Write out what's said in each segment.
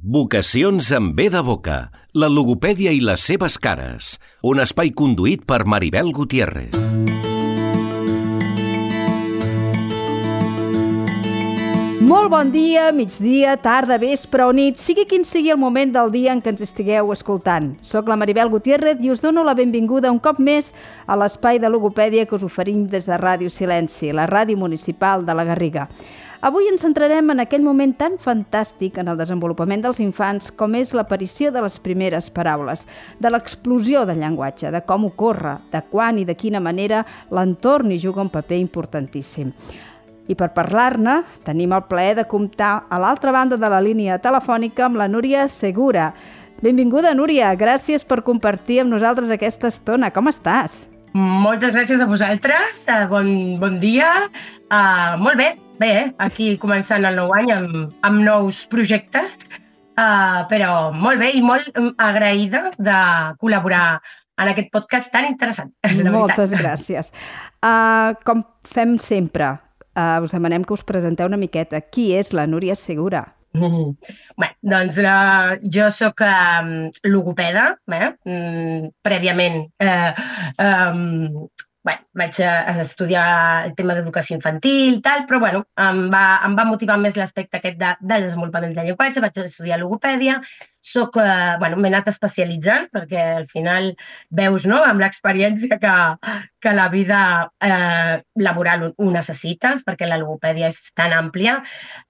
Vocacions amb B de boca, la logopèdia i les seves cares. Un espai conduït per Maribel Gutiérrez. Molt bon dia, migdia, tarda, vespre o nit, sigui quin sigui el moment del dia en què ens estigueu escoltant. Soc la Maribel Gutiérrez i us dono la benvinguda un cop més a l'espai de logopèdia que us oferim des de Ràdio Silenci, la ràdio municipal de la Garriga. Avui ens centrarem en aquell moment tan fantàstic en el desenvolupament dels infants com és l'aparició de les primeres paraules, de l'explosió del llenguatge, de com ocorre, de quan i de quina manera l'entorn hi juga un paper importantíssim. I per parlar-ne, tenim el plaer de comptar a l'altra banda de la línia telefònica amb la Núria Segura. Benvinguda, Núria. Gràcies per compartir amb nosaltres aquesta estona. Com estàs? Moltes gràcies a vosaltres. Uh, bon, bon dia. Uh, molt bé, bé, eh? aquí començant el nou any amb, amb nous projectes, uh, però molt bé i molt agraïda de col·laborar en aquest podcast tan interessant. Moltes gràcies. Uh, com fem sempre, uh, us demanem que us presenteu una miqueta. Qui és la Núria Segura? Mm. Bé, doncs la, jo sóc um, logopeda, eh? mm, prèviament eh, um, bueno, vaig a, a estudiar el tema d'educació infantil, tal, però bueno, em va, em va motivar més l'aspecte aquest de, del desenvolupament del llenguatge, vaig estudiar logopèdia, soc, eh, bueno, m'he anat especialitzant perquè al final veus no, amb l'experiència que, que la vida eh, laboral ho necessites perquè la logopèdia és tan àmplia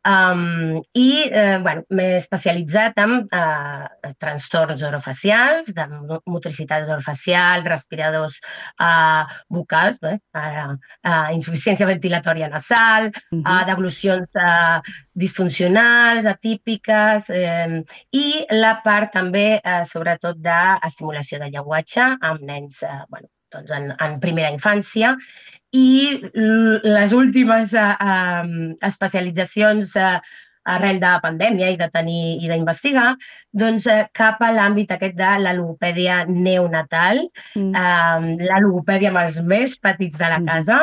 um, i eh, bueno, m'he especialitzat en eh, trastorns orofacials, de motricitat orofacial, respiradors eh, vocals, eh, eh, insuficiència ventilatòria nasal, uh -huh. eh, devolucions eh, disfuncionals, atípiques eh, i la part també, eh, sobretot, d'estimulació del llenguatge amb nens eh, bueno, doncs en, en primera infància i les últimes eh, eh, especialitzacions eh, arrel de pandèmia i de tenir i d'investigar, doncs eh, cap a l'àmbit aquest de la logopèdia neonatal, mm. eh, la logopèdia amb els més petits de la mm. casa,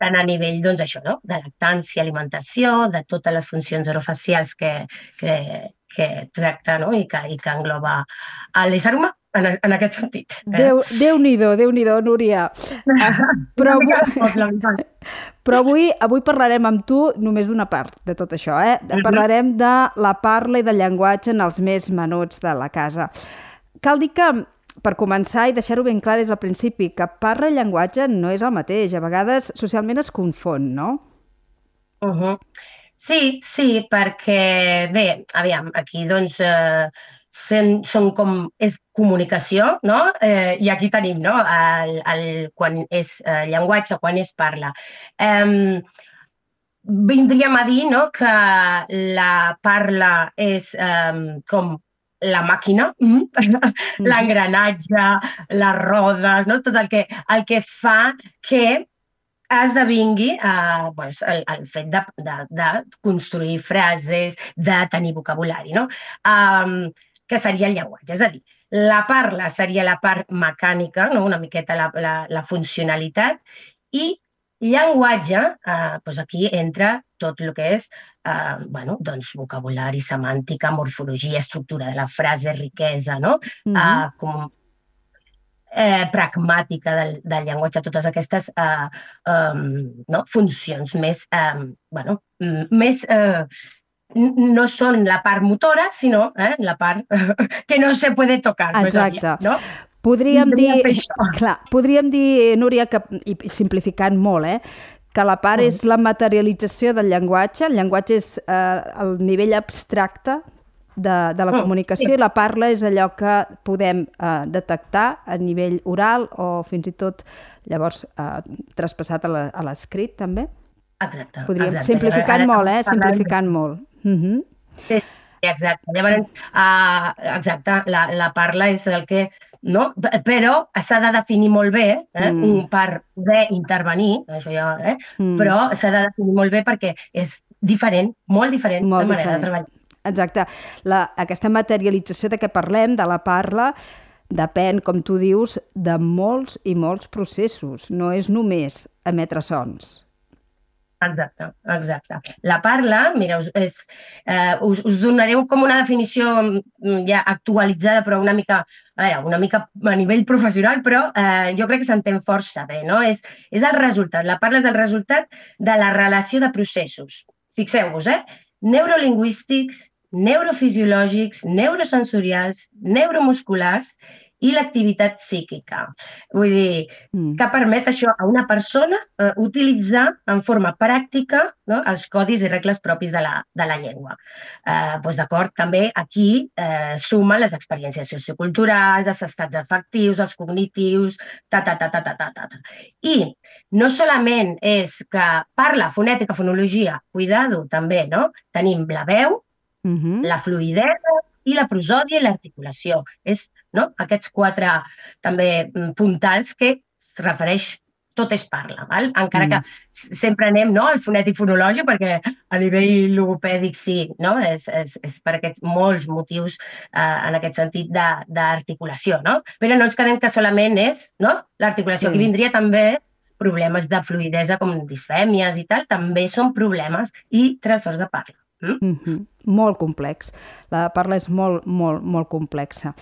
tant a nivell, doncs això, no? de lactància, alimentació, de totes les funcions orofacials que, que, que tracta no? I, que, i que engloba l'ésser humà en, en aquest sentit. Eh? Déu, Déu-n'hi-do, déu nhi déu Núria. però, avui, però avui, avui parlarem amb tu només d'una part de tot això. Eh? Parlarem de la parla i del llenguatge en els més menuts de la casa. Cal dir que per començar i deixar-ho ben clar des del principi, que parla i llenguatge no és el mateix. A vegades socialment es confon, no? Uh -huh. Sí, sí, perquè, bé, aviam, aquí doncs eh, sen, són com, és comunicació, no? Eh, I aquí tenim, no?, el, el, quan és eh, llenguatge, quan és parla. Eh, vindríem a dir no, que la parla és eh, com la màquina, mm? l'engranatge, les rodes, no? tot el que, el que fa que esdevingui eh, doncs, el, el fet de, de, de construir frases, de tenir vocabulari, no? Um, que seria el llenguatge. És a dir, la parla seria la part mecànica, no? una miqueta la, la, la funcionalitat, i llenguatge, eh, doncs aquí entra tot el que és eh, bueno, doncs vocabulari, semàntica, morfologia, estructura de la frase, riquesa, no? Mm -hmm. eh, com eh, pragmàtica del, del llenguatge, totes aquestes eh, um, no? funcions més, eh, bueno, més eh, no són la part motora, sinó eh, la part que no se puede tocar. Exacte. Aviat, no? Podríem dir, clar, podríem dir, Núria, que, i simplificant molt, eh, que la part és la materialització del llenguatge, el llenguatge és eh, el nivell abstracte de, de la comunicació i la parla és allò que podem eh, detectar a nivell oral o fins i tot llavors eh, traspassat a l'escrit també? Exacte. Podríem, exacte. simplificant molt, eh? Simplificant molt. Uh -huh. Sí, exacte. Llavors, uh, exacte, la, la parla és el que no? però s'ha de definir molt bé eh? mm. per poder intervenir, això ja, eh? mm. però s'ha de definir molt bé perquè és diferent, molt diferent molt la manera diferent. de treballar. Exacte. La, aquesta materialització de què parlem, de la parla, depèn, com tu dius, de molts i molts processos. No és només emetre sons. Exacte, exacte. La parla, mira, us, és, eh, us, us donaré com una definició mm, ja actualitzada, però una mica, a veure, una mica a nivell professional, però eh, jo crec que s'entén força bé, no? És, és el resultat, la parla és el resultat de la relació de processos. Fixeu-vos, eh? Neurolingüístics, neurofisiològics, neurosensorials, neuromusculars i l'activitat psíquica. Vull dir, mm. que permet això a una persona eh, utilitzar en forma pràctica no, els codis i regles propis de la, de la llengua. Eh, doncs D'acord, també aquí eh, sumen les experiències socioculturals, els estats afectius, els cognitius, ta, ta, ta, ta, ta, ta, ta. I no solament és que parla fonètica, fonologia, cuidado, també, no? Tenim la veu, mm -hmm. la fluidesa, i la prosòdia i l'articulació. És no? aquests quatre també mm, puntals que es refereix tot és parla, val? encara mm. que sempre anem no, al fonètic fonològic perquè a nivell logopèdic sí, no? és, és, és per aquests molts motius eh, en aquest sentit d'articulació, no? però no ens quedem que solament és no? l'articulació, sí. que vindria també problemes de fluidesa com disfèmies i tal, també són problemes i trastorns de parla. Mm? Mm -hmm. Molt complex. La parla és molt, molt, molt complexa.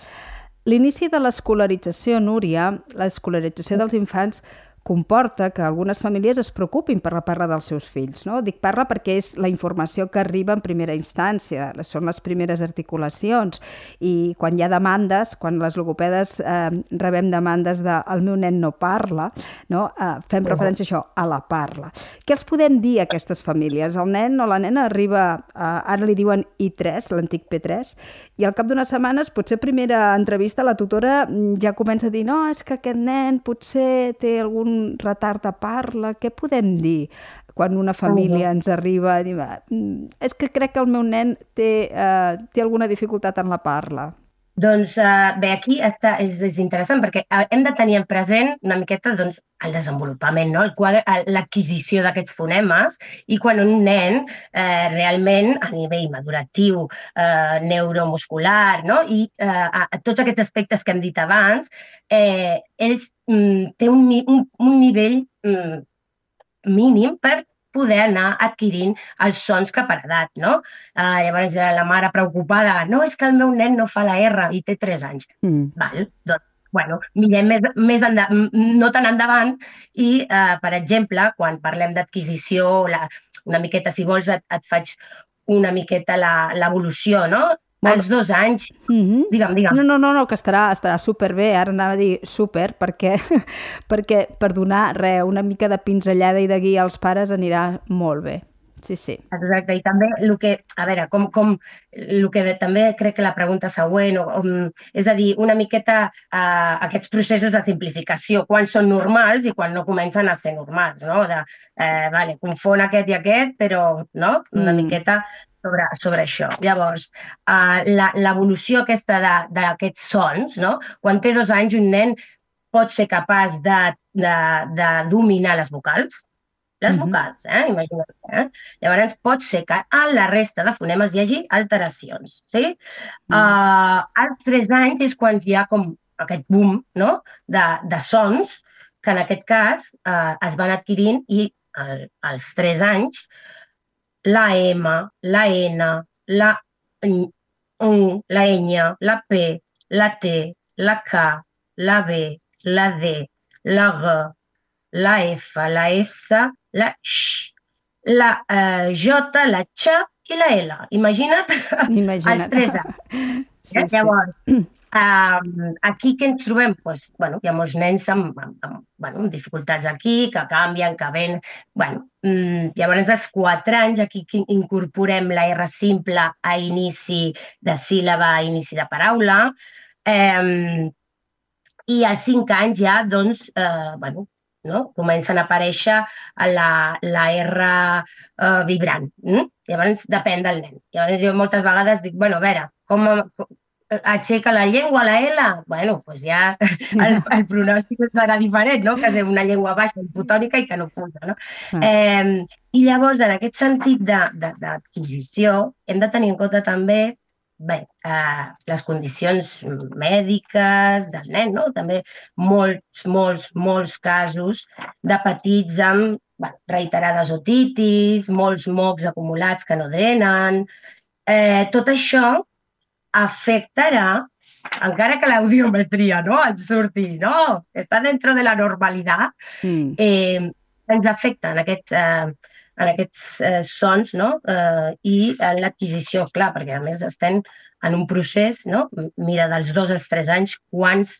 L'inici de l'escolarització, Núria, l'escolarització dels infants, comporta que algunes famílies es preocupin per la parla dels seus fills. No? Dic parla perquè és la informació que arriba en primera instància, són les primeres articulacions i quan hi ha demandes, quan les logopedes eh, rebem demandes de el meu nen no parla, no? Eh, fem -huh. referència a això, a la parla. Què els podem dir a aquestes famílies? El nen o la nena arriba, eh, ara li diuen I3, l'antic P3, i al cap d'unes setmanes, potser primera entrevista, la tutora mm, ja comença a dir no, és que aquest nen potser té algun retard de parla, què podem dir quan una família ens arriba i diu mm, és que crec que el meu nen té, eh, té alguna dificultat en la parla? Doncs uh, bé, aquí està, és, és interessant perquè uh, hem de tenir en present una miqueta doncs, el desenvolupament, no? l'adquisició d'aquests fonemes i quan un nen eh, realment a nivell maduratiu, eh, neuromuscular no? i eh, a, a tots aquests aspectes que hem dit abans, eh, ells té un, un, un nivell mm, mínim per poder anar adquirint els sons que per edat, no? Uh, llavors la mare preocupada, no, és que el meu nen no fa la R i té 3 anys. Mm. Val, doncs, bueno, mirem més, més enda, no tan endavant i, uh, per exemple, quan parlem d'adquisició, una miqueta, si vols, et, et faig una miqueta l'evolució, no? Molt... als dos anys. Mm -hmm. Digue'm, digue'm. No, no, no, no que estarà, estarà superbé. Ara anava a dir super, perquè, perquè per donar re, una mica de pinzellada i de guia als pares anirà molt bé. Sí, sí. Exacte, i també el que, a veure, com, com el que també crec que la pregunta següent, o, o, és a dir, una miqueta uh, aquests processos de simplificació, quan són normals i quan no comencen a ser normals, no? De, eh, vale, confon aquest i aquest, però no? una mm. miqueta sobre, sobre això. Llavors, uh, l'evolució aquesta d'aquests sons, no? quan té dos anys un nen pot ser capaç de, de, de dominar les vocals, les -hmm. vocals, eh? imagina't. Eh? Llavors pot ser que a la resta de fonemes hi hagi alteracions. Sí? Mm. Uh, als tres anys és quan hi ha com aquest boom no? de, de sons que en aquest cas uh, es van adquirint i al, als tres anys la M, la N, la N, la Ñ, la P, la T, la K, la B, la D, la G, la F, la S, la X, la eh, J, la X i la L. Imagina't, Imagina't. els tres anys. Sí, Llavors, sí. Aquí què ens trobem? Pues, bueno, hi ha molts nens amb, amb, amb, bueno, amb dificultats aquí, que canvien, que ven... Bueno, mm, llavors als 4 anys aquí incorporem la R simple a inici de síl·laba, a inici de paraula. Um, I als 5 anys ja, doncs, eh, bueno, no? comencen a aparèixer la, la R eh, vibrant. Mm? Llavors depèn del nen. Llavors jo moltes vegades dic, bueno, a veure, com, aixeca la llengua, la L, bueno, doncs ja el, el pronòstic serà diferent, no? que és una llengua baixa, hipotònica i que no puja. No? Mm. Eh, I llavors, en aquest sentit d'adquisició, hem de tenir en compte també bé, eh, les condicions mèdiques del nen, no? també molts, molts, molts casos de petits amb bueno, reiterades otitis, molts mocs acumulats que no drenen. Eh, tot això afectarà, encara que l'audiometria no et surti, no, està dintre de la normalitat, mm. eh, ens afecta en aquests, eh, en aquests eh, sons no? eh, i en l'adquisició, clar, perquè a més estem en un procés, no? mira, dels dos als tres anys, quants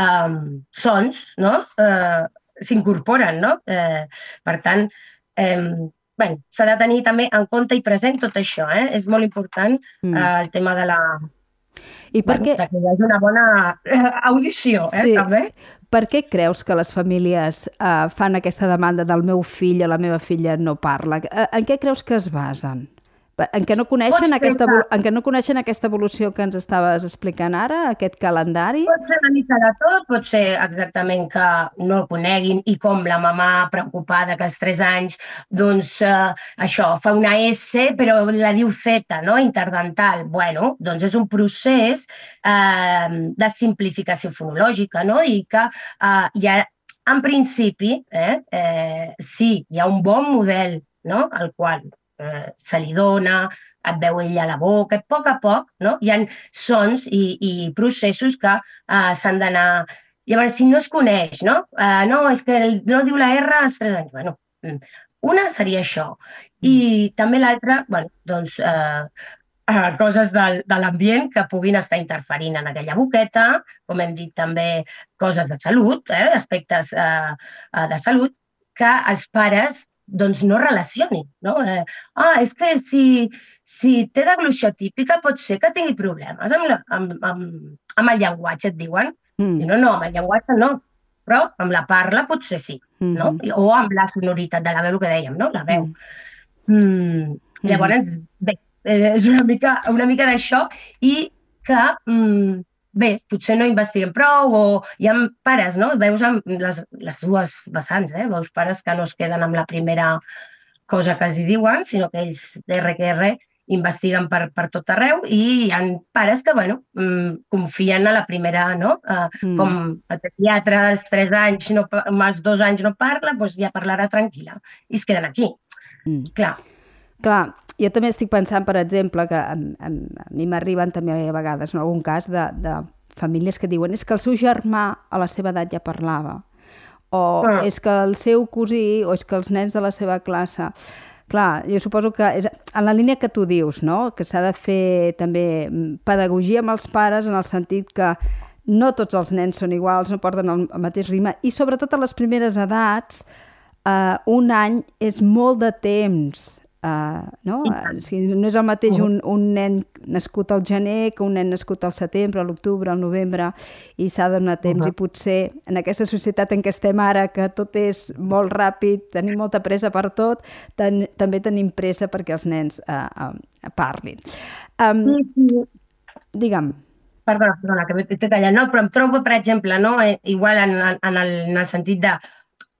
eh, sons no? eh, s'incorporen. No? Eh, per tant, eh, bueno, s'ha de tenir també en compte i present tot això. Eh? És molt important mm. eh, el tema de la, i per bueno, què... que hi hagi una bona eh, audició, eh, sí. també. Per què creus que les famílies eh, fan aquesta demanda del meu fill o la meva filla no parla? Eh, en què creus que es basen? En què no coneixen, aquesta, en què no coneixen aquesta evolució que ens estaves explicant ara, aquest calendari? Pot ser una mica de tot, pot ser exactament que no el coneguin i com la mamà preocupada que als 3 anys, doncs eh, això, fa una S però la diu Z, no? interdental. Bueno, doncs és un procés eh, de simplificació fonològica no? i que eh, hi ha en principi, eh, eh, sí, hi ha un bon model no? al qual eh, se li dona, et veu ella a la boca, a poc a poc no? hi ha sons i, i processos que eh, s'han d'anar... Llavors, si no es coneix, no? Eh, no, és que no diu la R als 3 anys. Bueno, mm, una seria això. I també l'altra, bueno, doncs, eh, eh, coses de, de l'ambient que puguin estar interferint en aquella boqueta, com hem dit també coses de salut, eh, aspectes eh, eh de salut, que els pares doncs no relacioni. No? Eh, ah, és que si, si té deglució típica pot ser que tingui problemes amb, la, amb, amb, amb el llenguatge, et diuen. Mm. No, no, amb el llenguatge no, però amb la parla potser sí, mm -hmm. no? Mm-hmm. O amb la sonoritat de la veu, el que dèiem, no? La veu. Mm. Mm. Llavors, mm. bé, eh, és una mica, una mica d'això i que mm, bé, potser no investiguem prou o hi ha pares, no? Veus amb les, les dues vessants, eh? Veus pares que no es queden amb la primera cosa que els diuen, sinó que ells, RQR, investiguen per, per tot arreu i hi ha pares que, bueno, mm, confien a la primera, no? Uh, mm. Com el pediatre als tres anys, no, als dos anys no parla, doncs ja parlarà tranquil·la i es queden aquí. Mm. Clar. Clar, jo també estic pensant, per exemple, que a, a, a mi m'arriben també a vegades, en algun cas, de, de famílies que diuen és que el seu germà a la seva edat ja parlava, o ah. és que el seu cosí, o és que els nens de la seva classe... Clar, jo suposo que és en la línia que tu dius, no? que s'ha de fer també pedagogia amb els pares en el sentit que no tots els nens són iguals, no porten el, el mateix ritme, i sobretot a les primeres edats, eh, un any és molt de temps Uh, no? Si no és el mateix un, un nen nascut al gener que un nen nascut al setembre, a l'octubre, al novembre, i s'ha de donar temps. Uh -huh. I potser en aquesta societat en què estem ara, que tot és molt ràpid, tenim molta pressa per tot, ten, també tenim pressa perquè els nens uh, uh, parlin. Um, sí, sí. Digue'm. Perdona, perdona, que m'he tallat. No, però em trobo, per exemple, no, eh, igual en, en, el, en el sentit de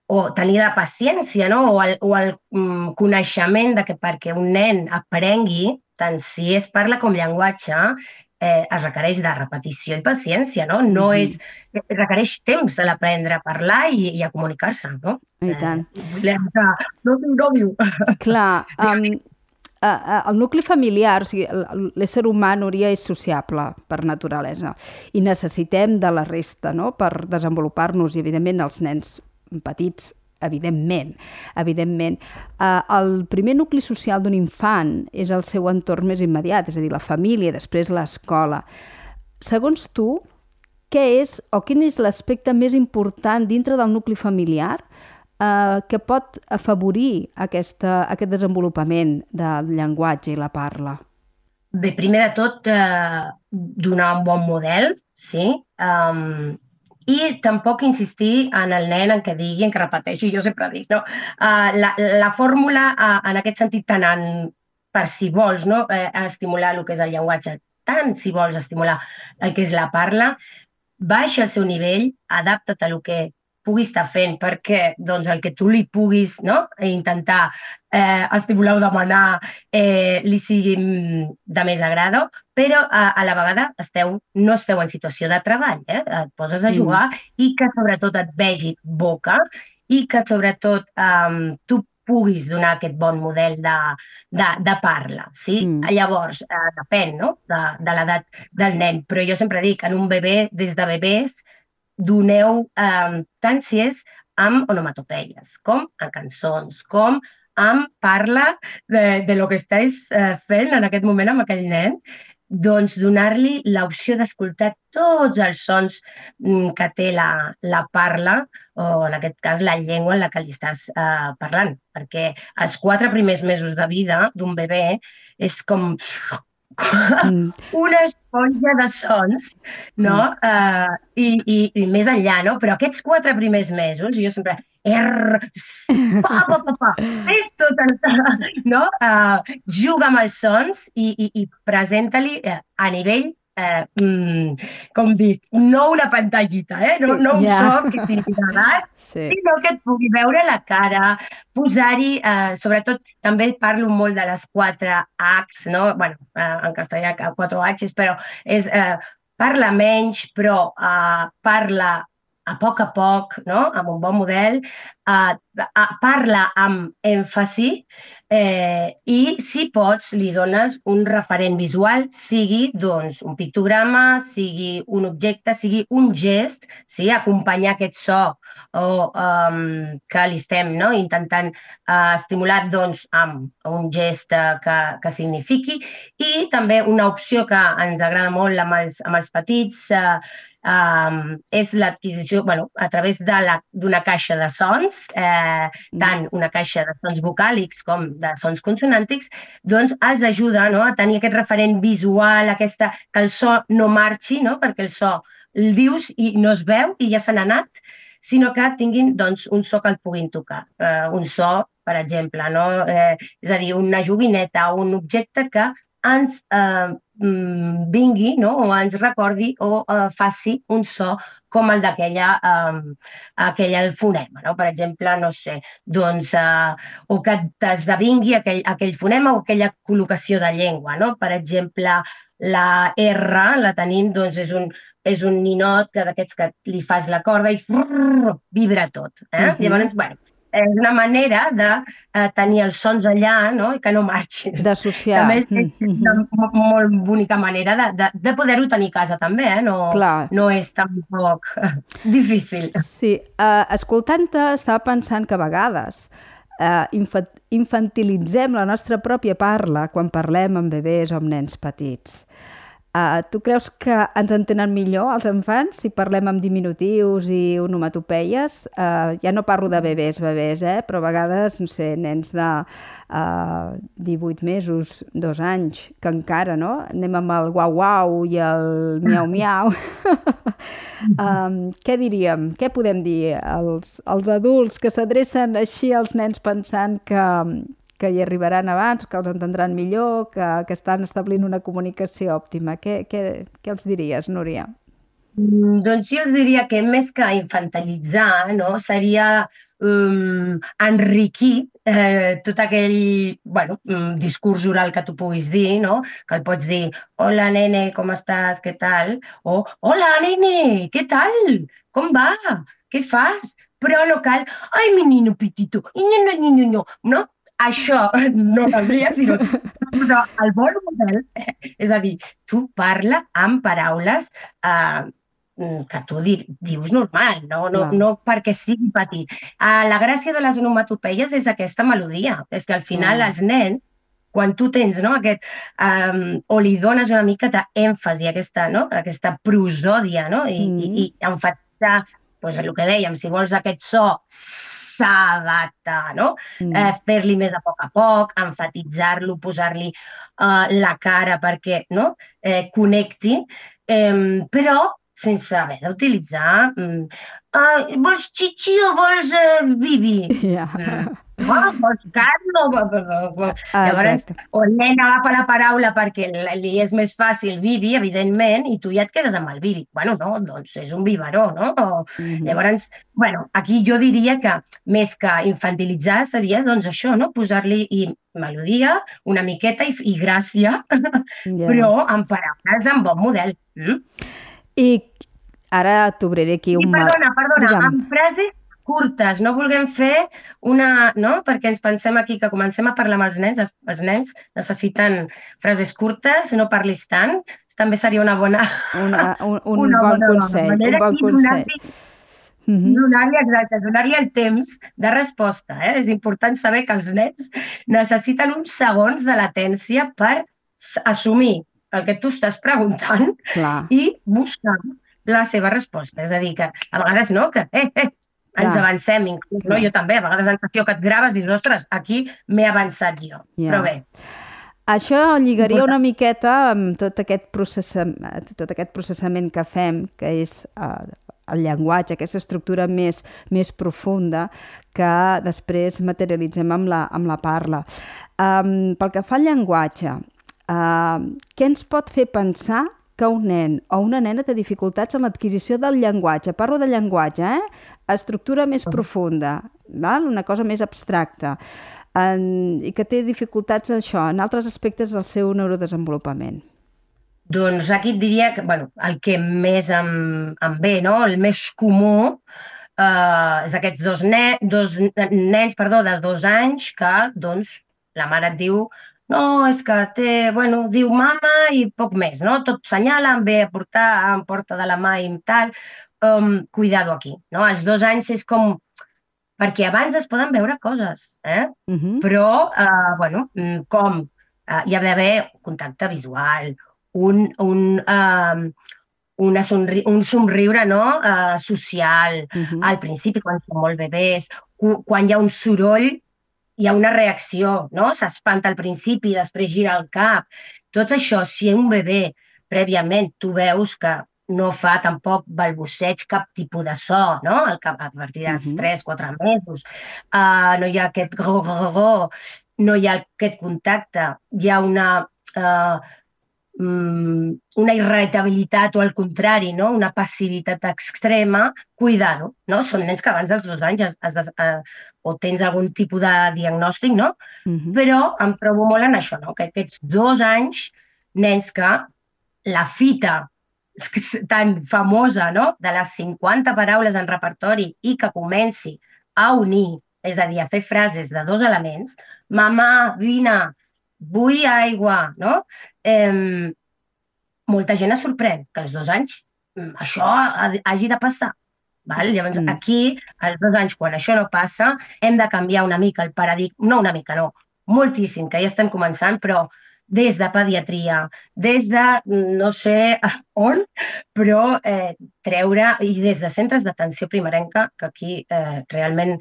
o tenir la paciència no? o el, o el mm, coneixement de que perquè un nen aprengui, tant si es parla com llenguatge, eh, es requereix de repetició i paciència, no? No mm -hmm. és... requereix temps a l'aprendre a parlar i, i a comunicar-se, no? I tant. Eh, no tinc nòvio. Clar, um, el nucli familiar, o sigui, l'ésser humà, Núria, és sociable per naturalesa i necessitem de la resta no? per desenvolupar-nos i, evidentment, els nens petits evidentment, evidentment. Eh, el primer nucli social d'un infant és el seu entorn més immediat, és a dir, la família, després l'escola. Segons tu, què és o quin és l'aspecte més important dintre del nucli familiar eh, que pot afavorir aquesta, aquest desenvolupament del llenguatge i la parla? Bé, primer de tot, eh, donar un bon model, sí. Um, i tampoc insistir en el nen en què digui, en què repeteixi, jo sempre dic, no? Uh, la, la fórmula, uh, en aquest sentit, tant en, per si vols no? uh, estimular el que és el llenguatge, tant si vols estimular el que és la parla, baixa el seu nivell, adapta't a el que pugui estar fent, perquè doncs, el que tu li puguis no? intentar eh, estimular o demanar eh, li sigui de més agrado, però a, a la vegada esteu, no esteu en situació de treball, eh? et poses a mm. jugar mm. i que sobretot et vegi boca i que sobretot um, tu puguis donar aquest bon model de, de, de parla. Sí? Mm. Llavors, eh, depèn no? de, de l'edat del nen, però jo sempre dic, en un bebè, des de bebès, doneu eh, tant si és amb onomatopeies, com en cançons, com amb parla de, de lo que estàs eh, fent en aquest moment amb aquell nen, doncs donar-li l'opció d'escoltar tots els sons mm, que té la, la parla, o en aquest cas la llengua en la que li estàs eh, parlant, perquè els quatre primers mesos de vida d'un bebè és com. una esponja de sons, no? Mm. Uh, i, i, I més enllà, no? Però aquests quatre primers mesos, jo sempre R, pa, pa, pa, pa, és tot el... No? Uh, juga amb els sons i, i, i presenta-li uh, a nivell eh, mm, com dic, no una pantallita, eh? no, no un yeah. so que tingui d'edat, sí. sinó que et pugui veure la cara, posar-hi, eh, sobretot també parlo molt de les quatre Hs, no? bueno, eh, en castellà quatre Hs, però és eh, parla menys, però eh, parla a poc a poc, no? amb un bon model, uh, uh, parla amb èmfasi eh, i, si pots, li dones un referent visual, sigui doncs, un pictograma, sigui un objecte, sigui un gest, sí? acompanyar aquest so o um, que li estem no? intentant uh, estimular doncs, amb un gest uh, que, que signifiqui i també una opció que ens agrada molt amb els, amb els petits uh, um, és l'adquisició bueno, a través d'una caixa de sons, eh, mm. tant una caixa de sons vocàlics com de sons consonàntics, doncs els ajuda no, a tenir aquest referent visual, aquesta, que el so no marxi, no, perquè el so el dius i no es veu i ja se n'ha anat, sinó que tinguin doncs, un so que el puguin tocar. Eh, un so, per exemple, no? eh, és a dir, una joguineta, un objecte que ens eh, mm, vingui no? o ens recordi o eh, faci un so com el d'aquella eh, aquella el fonema. No? Per exemple, no sé, doncs, eh, o que t'esdevingui aquell, aquell fonema o aquella col·locació de llengua. No? Per exemple, la R la tenim, doncs, és un, és un ninot que d'aquests que li fas la corda i frrr, vibra tot. Eh? Uh -huh. Llavors, bueno, és una manera de eh, tenir els sons allà no? i que no marxin. D'associar. També és, és una molt bonica manera de, de, de poder-ho tenir a casa també, eh? no, Clar. no és tampoc difícil. Sí, uh, escoltant-te estava pensant que a vegades uh, infantilitzem la nostra pròpia parla quan parlem amb bebès o amb nens petits. Uh, tu creus que ens entenen millor els infants si parlem amb diminutius i onomatopeies? Uh, ja no parlo de bebès, bebès, eh? però a vegades, no sé, nens de uh, 18 mesos, dos anys, que encara, no? Anem amb el guau-guau i el miau-miau. um, què diríem? Què podem dir als, als adults que s'adrecen així als nens pensant que, que hi arribaran abans, que els entendran millor, que, que estan establint una comunicació òptima. Què, què, què els diries, Núria? Mm, doncs jo els diria que més que infantilitzar, no, seria um, enriquir eh, tot aquell bueno, um, discurs oral que tu puguis dir, no? que el pots dir, hola nene, com estàs, què tal? O, hola nene, què tal? Com va? Què fas? Però no cal, ai, mi nino pitito, no, no, no, no, no? Això no caldria, sinó però el bon model, eh, és a dir, tu parla amb paraules eh, que tu di, dius normal, no, no, no perquè sigui petit. Uh, la gràcia de les onomatopeies és aquesta melodia, és que al final mm. els nens quan tu tens no, aquest, um, o li dones una mica d'èmfasi, aquesta, no, aquesta prosòdia, no, i, mm. i, i enfatitzar, pues, el que dèiem, si vols aquest so s'adapta, no? Mm. Eh, Fer-li més a poc a poc, enfatitzar-lo, posar-li uh, la cara perquè no? eh, connecti, eh, però sense haver d'utilitzar mm, uh, vols xixi o vols uh, bibi? Yeah. Mm oh, vols carn o... Ah, Llavors, o el nen agafa la paraula perquè li és més fàcil Vivi, evidentment, i tu ja et quedes amb el Vivi. Bueno, no, doncs és un biberó, no? O, mm -hmm. Llavors, bueno, aquí jo diria que més que infantilitzar seria doncs això, no? Posar-li melodia, una miqueta i, i gràcia, yeah. però amb paraules amb bon model. Mm? I ara t'obriré aquí un... I perdona, perdona, Digue'm. amb frases curtes, no vulguem fer una... No? Perquè ens pensem aquí que comencem a parlar amb els nens, els, els nens necessiten frases curtes, no parlis tant, també seria una bona... Una, un, un una bon bona consell, un bon consell. Mm -hmm. Donar-li, exacte, donar-li el temps de resposta. Eh? És important saber que els nens necessiten uns segons de latència per assumir el que tu estàs preguntant Clar. i buscar la seva resposta. És a dir, que a vegades no, que eh, eh, ens Clar. avancem, inclús, no? Jo també, a vegades la sensació que et graves i dius, ostres, aquí m'he avançat jo. Yeah. Però bé, això lligaria una miqueta amb tot aquest, processament, tot aquest processament que fem, que és uh, el llenguatge, aquesta estructura més, més profunda que després materialitzem amb la, amb la parla. Um, pel que fa al llenguatge, uh, què ens pot fer pensar que un nen o una nena té dificultats en l'adquisició del llenguatge? Parlo de llenguatge, eh? Estructura més profunda, val? una cosa més abstracta, en, i que té dificultats això, en altres aspectes del seu neurodesenvolupament. Doncs aquí et diria que bueno, el que més em, em ve, no? el més comú, eh, és aquests dos, ne dos nens perdó, de dos anys que doncs, la mare et diu no, és que té, bueno, diu mama i poc més, no? Tot senyala, em ve a portar, em porta de la mà i tal. Um, cuidado aquí, no? Als dos anys és com... Perquè abans es poden veure coses, eh? Uh -huh. Però, uh, bueno, mm, com? Uh, hi ha d'haver contacte visual, un, un, uh, una somri un somriure no? uh, social. Uh -huh. Al principi, quan són molt bebès, quan hi ha un soroll, hi ha una reacció, no? S'espanta al principi, després gira el cap. Tot això, si un bebè prèviament tu veus que no fa tampoc balbuceig, cap tipus de so, no? El cap, a partir dels uh -huh. 3-4 mesos. Uh, no hi ha aquest go, go, go, no hi ha aquest contacte. Hi ha una uh, una irritabilitat o al contrari, no? una passivitat extrema, cuidar-ho. No? Són nens que abans dels dos anys has, has, uh, o tens algun tipus de diagnòstic, no? Uh mhm. -huh. però em trobo molt en això, no? que aquests dos anys, nens que la fita tan famosa no? de les 50 paraules en repertori i que comenci a unir, és a dir, a fer frases de dos elements, mama, vine, vull aigua, no? Eh, molta gent es sorprèn que als dos anys mm, això hagi de passar. Val? Llavors, mm. aquí, als dos anys, quan això no passa, hem de canviar una mica el paradigma, no una mica, no, moltíssim, que ja estem començant, però des de pediatria, des de no sé on, però eh, treure, i des de centres d'atenció primerenca, que aquí eh, realment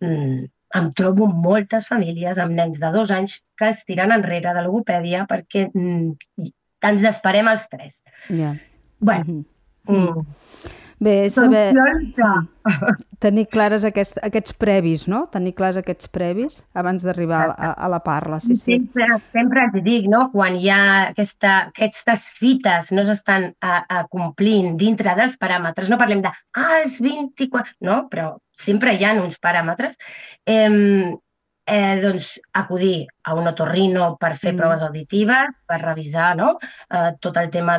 mm, em trobo moltes famílies amb nens de dos anys que es tiren enrere de logopèdia perquè mm, ens esperem els tres. Yeah. Bueno, mm -hmm. mm. Bé, saber... Tenir clares aquest, aquests previs, no? Tenir clars aquests previs abans d'arribar a, a la parla, sí, sí. Sempre, sempre et dic, no? Quan hi ha aquesta, aquestes fites no s'estan complint dintre dels paràmetres, no parlem de, ah, els 24... No, però sempre hi ha uns paràmetres. Eh, eh, doncs, acudir a un otorrino per fer mm. proves auditives, per revisar no? eh, tot el tema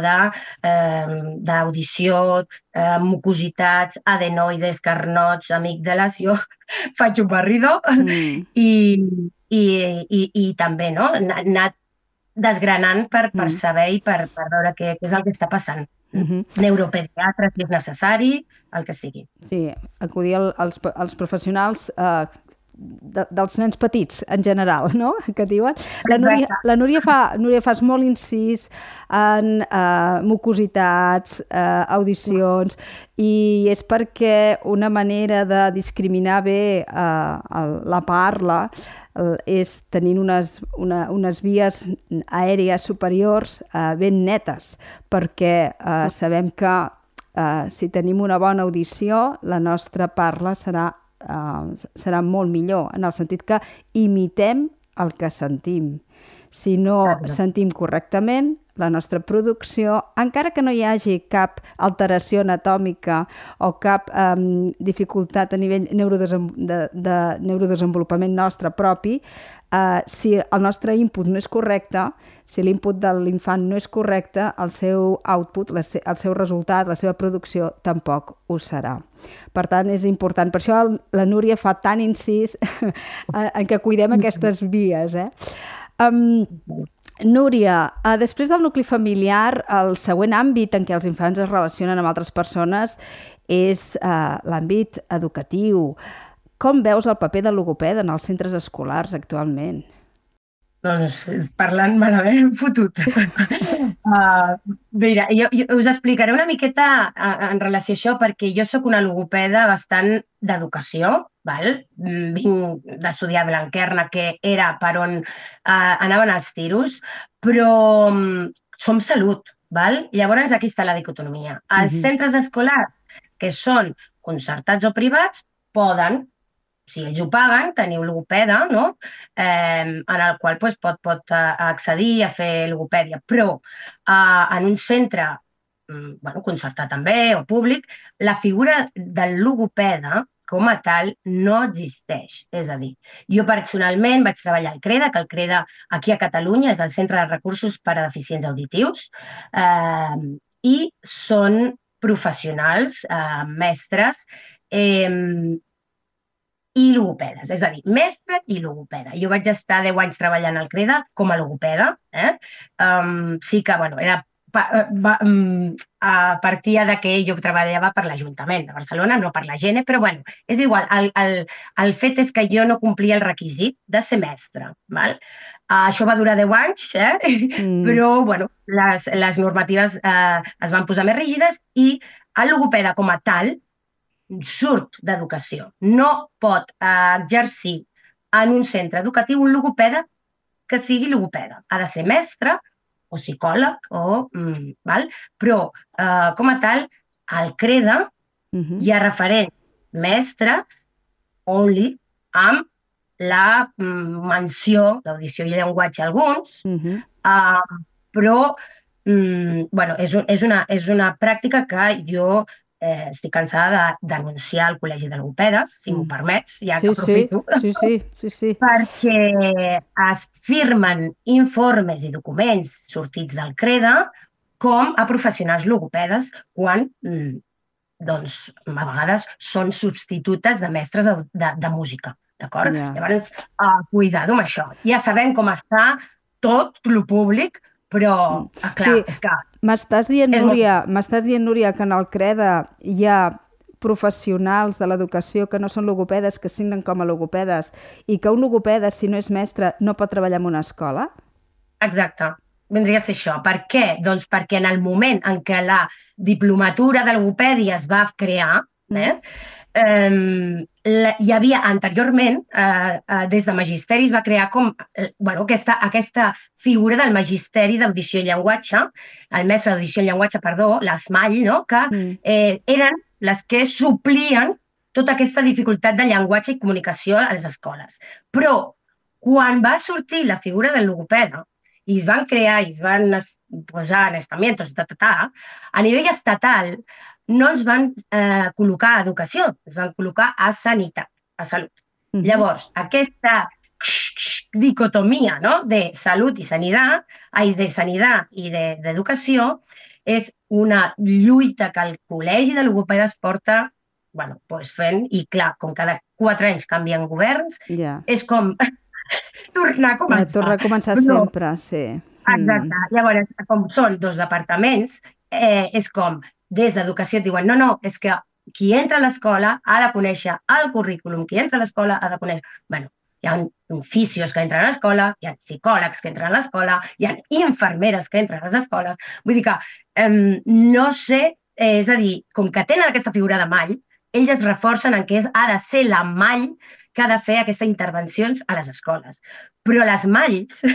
d'audició, de, eh, mucositats, adenoides, carnots, amígdales. Jo faig un barrido mm. i, i, i, i també no? anar desgranant per, per mm. saber i per, per veure què, què és el que està passant. Mm -hmm. Neuropediatre, si és necessari, el que sigui. Sí, acudir als, als professionals eh, de, dels nens petits, en general, no?, que diuen. La Núria, la Núria, fa, Núria fas molt incís en uh, mucositats, uh, audicions, i és perquè una manera de discriminar bé el, la parla és tenint unes, una, unes vies aèries superiors uh, ben netes, perquè uh, sabem que uh, si tenim una bona audició, la nostra parla serà eh, serà molt millor, en el sentit que imitem el que sentim. Si no Clar. sentim correctament, la nostra producció, encara que no hi hagi cap alteració anatòmica o cap um, dificultat a nivell neurodesem de, de neurodesenvolupament nostre propi, eh, si el nostre input no és correcte, si l'input de l'infant no és correcte, el seu output, el seu resultat, la seva producció tampoc ho serà. Per tant, és important. Per això la Núria fa tant incís en que cuidem aquestes vies. Eh? Um, Núria, uh, després del nucli familiar, el següent àmbit en què els infants es relacionen amb altres persones és uh, l'àmbit educatiu. Com veus el paper del logopeda en els centres escolars actualment? Doncs parlant malament, fotut. uh, mira, jo, jo us explicaré una miqueta en relació a això perquè jo sóc una logopeda bastant d'educació, val? vinc d'estudiar Blanquerna, que era per on uh, anaven els tiros, però um, som salut, val? llavors aquí està la dicotomia. Els uh -huh. centres escolars, que són concertats o privats, poden si ells ho paguen, teniu logopeda, no? eh, en el qual pues, pot, pot eh, accedir a fer logopèdia. Però eh, en un centre mm, bueno, concertat també o públic, la figura del logopeda com a tal no existeix. És a dir, jo personalment vaig treballar al CREDA, que el CREDA aquí a Catalunya és el Centre de Recursos per a Deficients Auditius, eh, i són professionals, eh, mestres, eh, i logopedes, és a dir, mestre i logopeda. Jo vaig estar 10 anys treballant al CREDA com a logopeda. Eh? Um, sí que, bueno, era eh, va, um, a partir de que jo treballava per l'Ajuntament de Barcelona, no per la Gene, però bueno, és igual, el, el, el fet és que jo no complia el requisit de ser mestre. Val? Uh, això va durar 10 anys, eh? mm. però bueno, les, les normatives uh, es van posar més rígides i el logopeda com a tal surt d'educació. No pot eh, exercir en un centre educatiu un logopeda que sigui logopeda. Ha de ser mestre o psicòleg, o, mm, val? però eh, com a tal, al CREDA uh -huh. hi ha referents mestres only amb la mm, menció d'audició i llenguatge alguns, uh -huh. uh, però mm, bueno, és, un, és, una, és una pràctica que jo eh, estic cansada de denunciar el Col·legi de Logopedes, si mm. m'ho permets, ja sí, que aprofito. Sí, sí, sí, sí. perquè es firmen informes i documents sortits del CREDA com a professionals logopedes quan mm, doncs, a vegades són substitutes de mestres de, de, de música. D'acord? Yeah. Llavors, uh, cuidado amb això. Ja sabem com està tot lo públic, però, mm. clar, sí. és que M'estàs dient, Núria, m'estàs dient, Núria, que en el CREDA hi ha professionals de l'educació que no són logopedes, que signen com a logopedes, i que un logopeda, si no és mestre, no pot treballar en una escola? Exacte. Vindria a ser això. Per què? Doncs perquè en el moment en què la diplomatura de logopèdia es va crear, eh, eh, la, hi havia anteriorment, eh, eh, des de Magisteri es va crear com, eh, bueno, aquesta, aquesta figura del Magisteri d'Audició i Llenguatge, el mestre d'Audició i Llenguatge, perdó, l'ESMALL, no? que mm. eh, eren les que suplien tota aquesta dificultat de llenguatge i comunicació a les escoles. Però quan va sortir la figura del logopeda i es van crear i es van posar en estamentos, ta, ta, ta, a nivell estatal no ens van eh, col·locar a educació, ens van col·locar a sanitat, a salut. Uh -huh. Llavors, aquesta dicotomia no? de salut i sanitat, ai, de sanitat i d'educació, de, és una lluita que el Col·legi de Logopedes porta bueno, pues fent, i clar, com cada quatre anys canvien governs, yeah. és com tornar a començar. tornar a començar no. sempre, sí. Exacte. Mm. Llavors, com són dos departaments, eh, és com des d'educació et diuen no, no, és que qui entra a l'escola ha de conèixer el currículum, qui entra a l'escola ha de conèixer... bueno, hi ha fisios que entren a l'escola, hi ha psicòlegs que entren a l'escola, hi ha infermeres que entren a les escoles. Vull dir que eh, no sé, eh, és a dir, com que tenen aquesta figura de mall, ells es reforcen en què és, ha de ser la mall que ha de fer aquestes intervencions a les escoles. Però les malls,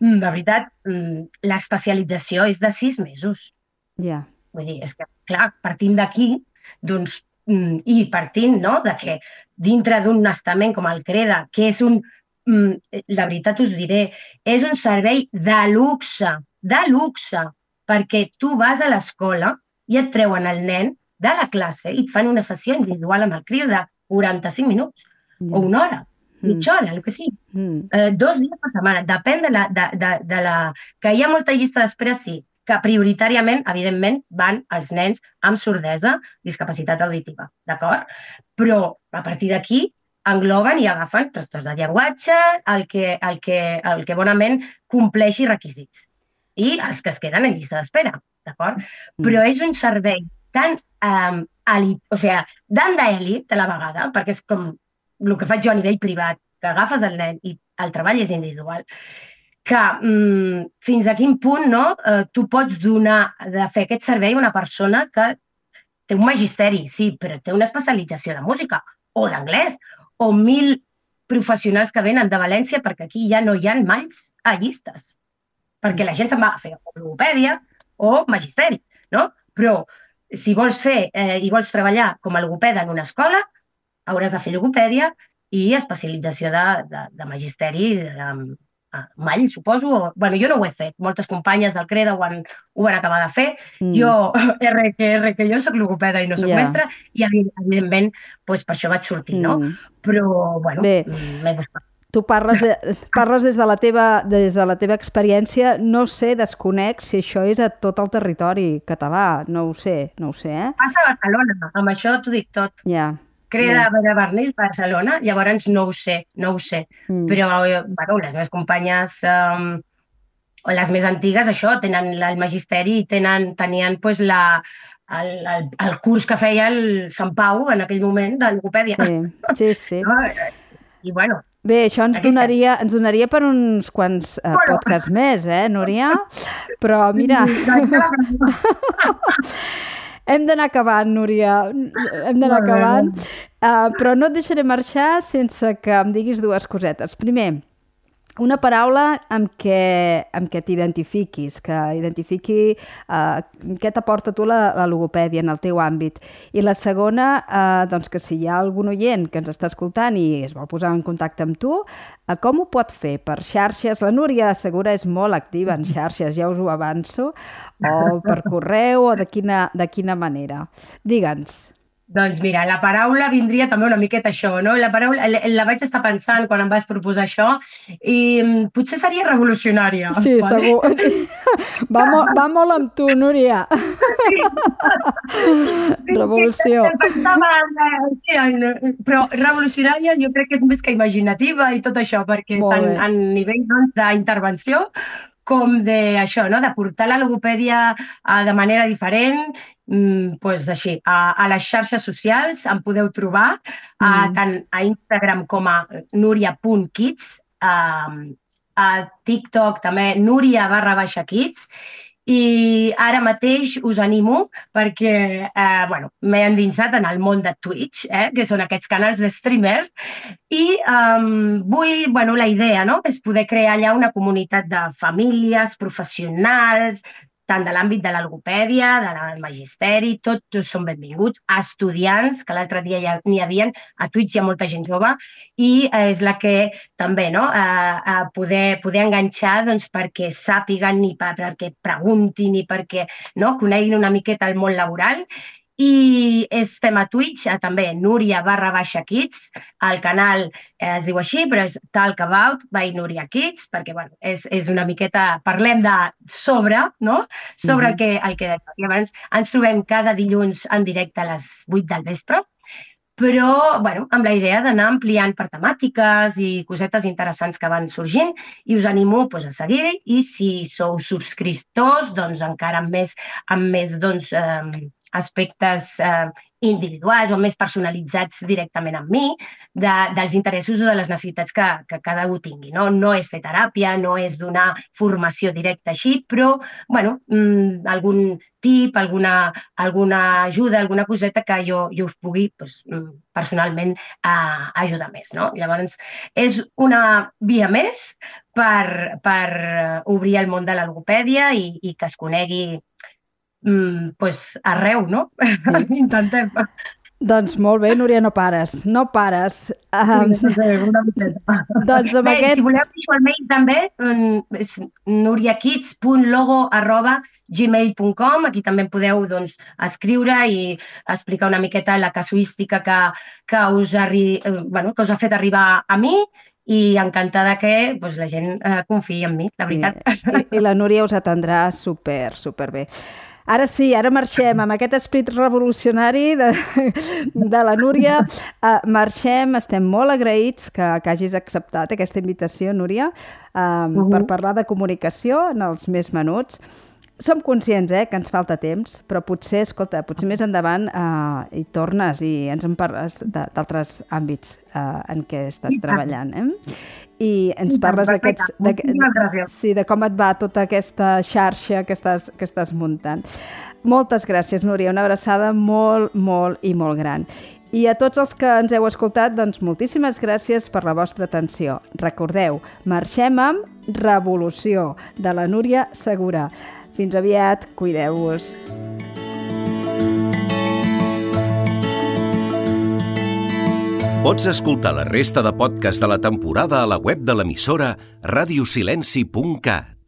de veritat, mm, l'especialització és de sis mesos. Ja. Yeah. Vull dir, és que, clar, partint d'aquí, doncs, mm, i partint no, de que dintre d'un estament com el CREDA, que és un, mm, la veritat us diré, és un servei de luxe, de luxe, perquè tu vas a l'escola i et treuen el nen de la classe i et fan una sessió individual amb el criu de 45 minuts mm. o una hora. mm. mitja hora, el que sigui. Mm. Eh, dos dies per setmana. Depèn de la, de, de, de la... Que hi ha molta llista d'espera, sí, que prioritàriament, evidentment, van els nens amb sordesa, discapacitat auditiva, d'acord? Però a partir d'aquí engloben i agafen trastorns de llenguatge, el que, el que, el que bonament compleixi requisits. I els que es queden en llista d'espera, d'acord? Mm. Però és un servei tan um, elit, o sigui, tant d'elit a la vegada, perquè és com el que faig jo a nivell privat, que agafes el nen i el treball és individual, que mm, fins a quin punt no, eh, tu pots donar de fer aquest servei a una persona que té un magisteri, sí, però té una especialització de música o d'anglès o mil professionals que venen de València perquè aquí ja no hi ha malls a llistes. Perquè la gent se'n va a fer o logopèdia o magisteri, no? Però si vols fer eh, i vols treballar com a logopeda en una escola, hauràs de fer logopèdia i especialització de, de, de magisteri de, a Mall, suposo. Bueno, jo no ho he fet. Moltes companyes del CREDA ho, han, ho van acabar de fer. Mm. Jo, R que, R que jo soc logopeda i no soc yeah. mestra, i evidentment pues, per això vaig sortir, mm. no? Però, bueno, m'he buscat Tu parles, de, parles des, de la teva, des de la teva experiència, no sé, desconec si això és a tot el territori català, no ho sé, no ho sé, eh? Passa a Barcelona, amb això t'ho dic tot. Ja. Yeah. Creda yeah. de Barnils, Barcelona, llavors no ho sé, no ho sé. Mm. Però, bueno, les meves companyes, um, o les més antigues, això, tenen el magisteri i tenen, tenien pues, la, el, el, el curs que feia el Sant Pau en aquell moment de logopèdia. Sí, sí. sí. I bueno, Bé, això ens donaria, ens donaria per uns quants uh, podcasts més, eh, Núria? Però, mira... Hem d'anar acabant, Núria. Hem d'anar acabant. Uh, però no et deixaré marxar sense que em diguis dues cosetes. Primer, una paraula amb què, amb què t'identifiquis, que identifiqui eh, què t'aporta tu la, la logopèdia en el teu àmbit. I la segona, eh, doncs que si hi ha algun oient que ens està escoltant i es vol posar en contacte amb tu, eh, com ho pot fer? Per xarxes? La Núria Segura és molt activa en xarxes, ja us ho avanço, o per correu, o de quina, de quina manera. Digue'ns. Doncs mira, la paraula vindria també una miqueta això, no? La paraula la, la vaig estar pensant quan em vas proposar això i mm, potser seria revolucionària. Sí, vale? segur. Va, mo va molt amb tu, Núria. Sí. Revolució. Sí, però revolucionària jo crec que és més que imaginativa i tot això, perquè tant a nivell doncs, d'intervenció com de això, no? de portar la logopèdia uh, de manera diferent, mm, pues així, a, a les xarxes socials em podeu trobar mm. uh, tant a Instagram com a nuria.kids, uh, a TikTok també nuria barra baixa kids i ara mateix us animo perquè eh, bueno, m'he endinsat en el món de Twitch, eh, que són aquests canals de streamer, i um, vull, bueno, la idea no? és poder crear allà una comunitat de famílies, professionals, tant de l'àmbit de la logopèdia, de la magisteri, tots són benvinguts, estudiants, que l'altre dia ja n'hi havia, a Twitch hi ha molta gent jove, i eh, és la que també no, a, a poder, poder enganxar doncs, perquè sàpiguen i per, perquè preguntin i perquè no, coneguin una miqueta el món laboral i estem a Twitch, a, també Núria barra baixa Kids, el canal eh, es diu així, però és Talk About by Núria Kids, perquè bueno, és, és una miqueta, parlem de sobre, no? Sobre mm -hmm. el que, el que I abans ens trobem cada dilluns en directe a les 8 del vespre, però bueno, amb la idea d'anar ampliant per temàtiques i cosetes interessants que van sorgint i us animo pues, a seguir i si sou subscriptors, doncs encara amb més, amb més doncs, eh, aspectes eh, individuals o més personalitzats directament amb mi, de, dels interessos o de les necessitats que, que cada un tingui. No? no és fer teràpia, no és donar formació directa així, però bueno, mm, algun tip, alguna, alguna ajuda, alguna coseta que jo, jo us pugui pues, mm, personalment eh, ajudar més. No? Llavors, és una via més per, per obrir el món de la logopèdia i, i que es conegui mm, pues, arreu, no? Sí. Intentem. Doncs molt bé, Núria, no pares, no pares. Um, doncs amb bé, aquest... si voleu dir el mail també, mm, és nuriakids.logo arroba gmail.com, aquí també podeu doncs, escriure i explicar una miqueta la casuística que, que, us, arri... Eh, bueno, que us ha fet arribar a mi i encantada que doncs, la gent eh, confiï en mi, la veritat. I, I la Núria us atendrà super, super bé. Ara sí, ara marxem amb aquest esprit revolucionari de, de la Núria. Uh, marxem, estem molt agraïts que, que hagis acceptat aquesta invitació, Núria, uh, uh -huh. per parlar de comunicació en els més menuts som conscients eh, que ens falta temps, però potser, escolta, potser més endavant eh, hi tornes i ens en parles d'altres àmbits eh, en què estàs treballant. Eh? I ens parles d'aquests... Sí, de com et va tota aquesta xarxa que estàs, que estàs muntant. Moltes gràcies, Núria. Una abraçada molt, molt i molt gran. I a tots els que ens heu escoltat, doncs moltíssimes gràcies per la vostra atenció. Recordeu, marxem amb Revolució, de la Núria Segura. Fins aviat, cuideu-vos. Pots escoltar la resta de podcast de la temporada a la web de l'emissora radiosilenci.cat.